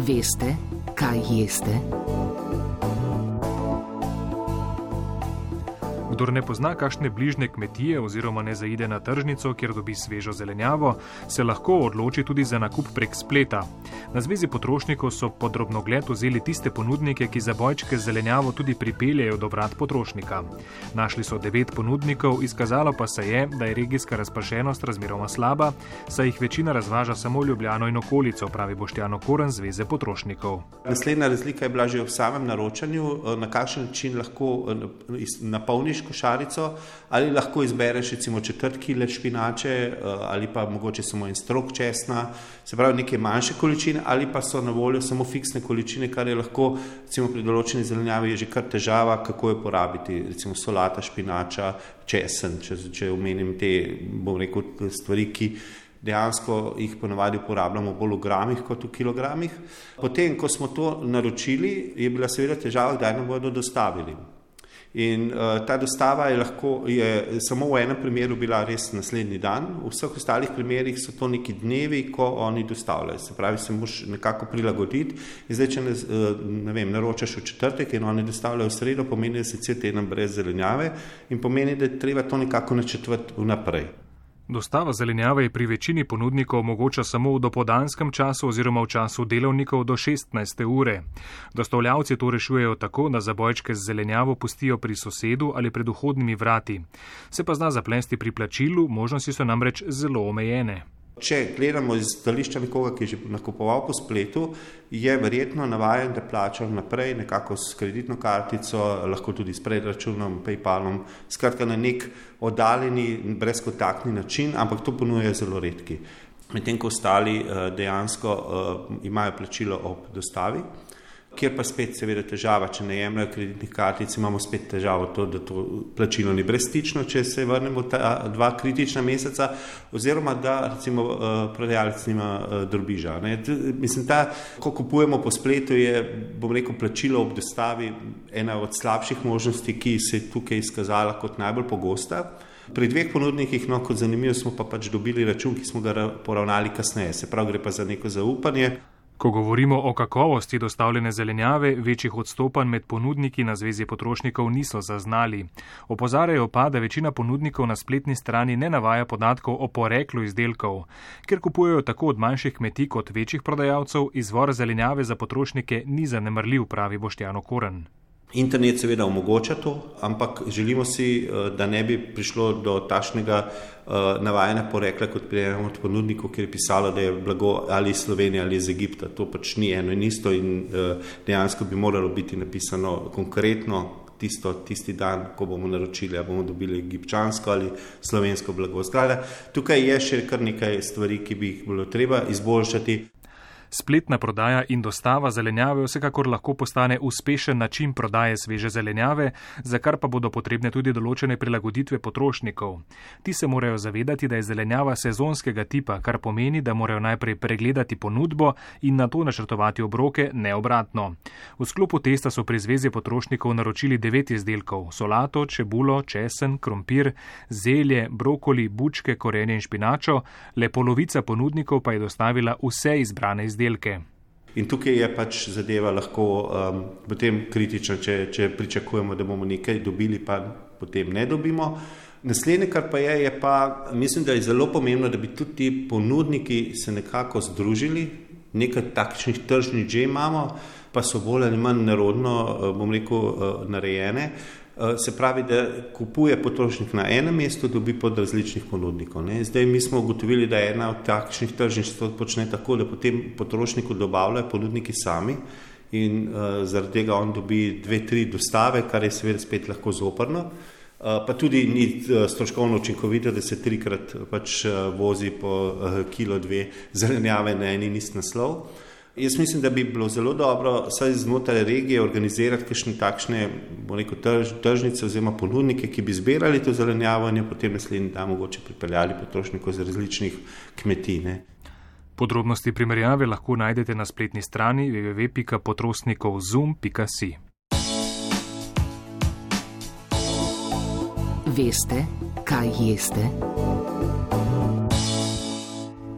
Veste, kaj jeste? Kdor ne pozna kakšne bližnje kmetije oziroma ne zaide na tržnico, kjer dobi svežo zelenjavo, se lahko odloči tudi za nakup prek spleta. Na Zvezi potrošnikov so podrobno gled vzeli tiste ponudnike, ki za bojčke zelenjavo tudi pripeljejo do vrat potrošnika. Našli so devet ponudnikov, izkazalo pa se je, da je regijska razpršenost razmeroma slaba, saj jih večina razvaža samo Ljubljano in okolico, pravi Boštjano Koren Zveze potrošnikov. Naslednja razlika je bila že v samem naročanju, na kakšen način lahko napolniš košarico, ali lahko izbereš recimo četrt kile špinače eh, ali pa mogoče samo en strok česna, se pravi neke manjše količine, ali pa so na voljo samo fiksne količine, kar je lahko recimo pri določeni zelenjavi že kar težava, kako jo porabiti, recimo solata, špinača, česen, če, če omenim te, bom rekel, stvari, ki dejansko jih ponavadi uporabljamo bolj v gramih kot v kilogramih. Potem, ko smo to naročili, je bila seveda težava, kdaj nam bodo dostavili. In uh, ta dostava je lahko, je samo v enem primeru bila res naslednji dan, v vseh ostalih primerih so to neki dnevi, ko oni dostavljajo. Se pravi, se moraš nekako prilagoditi. In zdaj, če ne, uh, ne vem, naročaš v četrtek in oni dostavljajo v sredo, pomeni, da si cel teden brez zelenjave in pomeni, da je treba to nekako načrtovati vnaprej. Dostava zelenjave je pri večini ponudnikov mogoča samo v dopodanskem času oziroma v času delovnikov do 16. ure. Dostavljavci to rešujejo tako, da zabojčke z zelenjavo pustijo pri sosedu ali pred vhodnimi vrati. Se pa zna zaplesti pri plačilu, možnosti so namreč zelo omejene. Če gledamo iz stališča nekoga, ki je že nakupoval po spletu, je verjetno navaden, da plača naprej, nekako s kreditno kartico, lahko tudi s predračunom, PayPalom, skratka na nek oddaljeni, brezkontaktni način, ampak to ponujejo zelo redki. Medtem ko ostali eh, dejansko eh, imajo plačilo ob dostavi kjer pa spet seveda težava, če ne jemljajo kreditnih kartic, imamo spet težavo to, da to plačilo ni brezstično, če se vrnemo ta dva kritična meseca, oziroma da recimo eh, prodajalec nima eh, drobiža. Ne. Mislim, da ko kupujemo po spletu, je, bom rekel, plačilo ob dostavi ena od slabših možnosti, ki se je tukaj izkazala kot najbolj pogosta. Pri dveh ponudnikih, no, kot zanimivo, smo pa pač dobili račun, ki smo ga poravnali kasneje, se pravi, gre pa za neko zaupanje. Ko govorimo o kakovosti dostavljene zelenjave, večjih odstopanj med ponudniki na Zvezi potrošnikov niso zaznali. Opozarjajo pa, da večina ponudnikov na spletni strani ne navaja podatkov o poreklu izdelkov. Ker kupujejo tako od manjših kmetij kot večjih prodajalcev, izvor zelenjave za potrošnike ni zanemrljiv, pravi Boštjano Koren. Internet seveda omogoča to, ampak želimo si, eh, da ne bi prišlo do tašnega eh, navajanja porekla kot pri enem od ponudnikov, kjer je pisalo, da je blago ali iz Slovenije ali iz Egipta. To pač ni eno in isto in eh, dejansko bi moralo biti napisano konkretno tisto, tisti dan, ko bomo naročili, ali bomo dobili egipčansko ali slovensko blago. Skratka, tukaj je še kar nekaj stvari, ki bi jih bilo treba izboljšati. Spletna prodaja in dostava zelenjave vsekakor lahko postane uspešen način prodaje sveže zelenjave, za kar pa bodo potrebne tudi določene prilagoditve potrošnikov. Ti se morajo zavedati, da je zelenjava sezonskega tipa, kar pomeni, da morajo najprej pregledati ponudbo in na to načrtovati obroke, ne obratno. V sklopu testa so pri Zvezi potrošnikov naročili devet izdelkov: solato, čebulo, česen, krompir, zelje, brokoli, bučke, korenje in špinačo, le polovica ponudnikov pa je dostavila vse izbrane izdelke izdelke. In tukaj je pač zadeva lahko um, potem kritična, če, če pričakujemo, da bomo nekaj dobili, pa potem ne dobimo. Naslednje, kar pa je, je pa, mislim, da je zelo pomembno, da bi tudi ti ponudniki se nekako združili, nekaj takšnih tržnih že imamo, pa so bolj ali manj narodno, uh, bom rekel, uh, narejene. Eh, se pravi, da kupuje potrošnik na enem mestu, dobi pod različnih ponudnikov. Ne. Zdaj mi smo ugotovili, da je ena od takšnih tržnic to počne tako, da potem potrošniku dobavljajo ponudniki sami in uh, zaradi tega on dobi dve, tri dostave, kar je seveda spet lahko zoprno. Uh, pa tudi ni stroškovno učinkovito, da se trikrat pač vozi po kilo dve zelenjave na eni nist naslov. Uh, Jaz mislim, da bi bilo zelo dobro, vsaj znotraj regije, organizirati kakšne takšne rekel, trž, tržnice oziroma ponudnike, ki bi zbirali to zelenjavo in jo potem naslednji dan mogoče pripeljali potrošnikov z različnih kmetij. Ne. Podrobnosti primerjave lahko najdete na spletni strani www.potrošnikovzum.si. Veste, kaj jeste?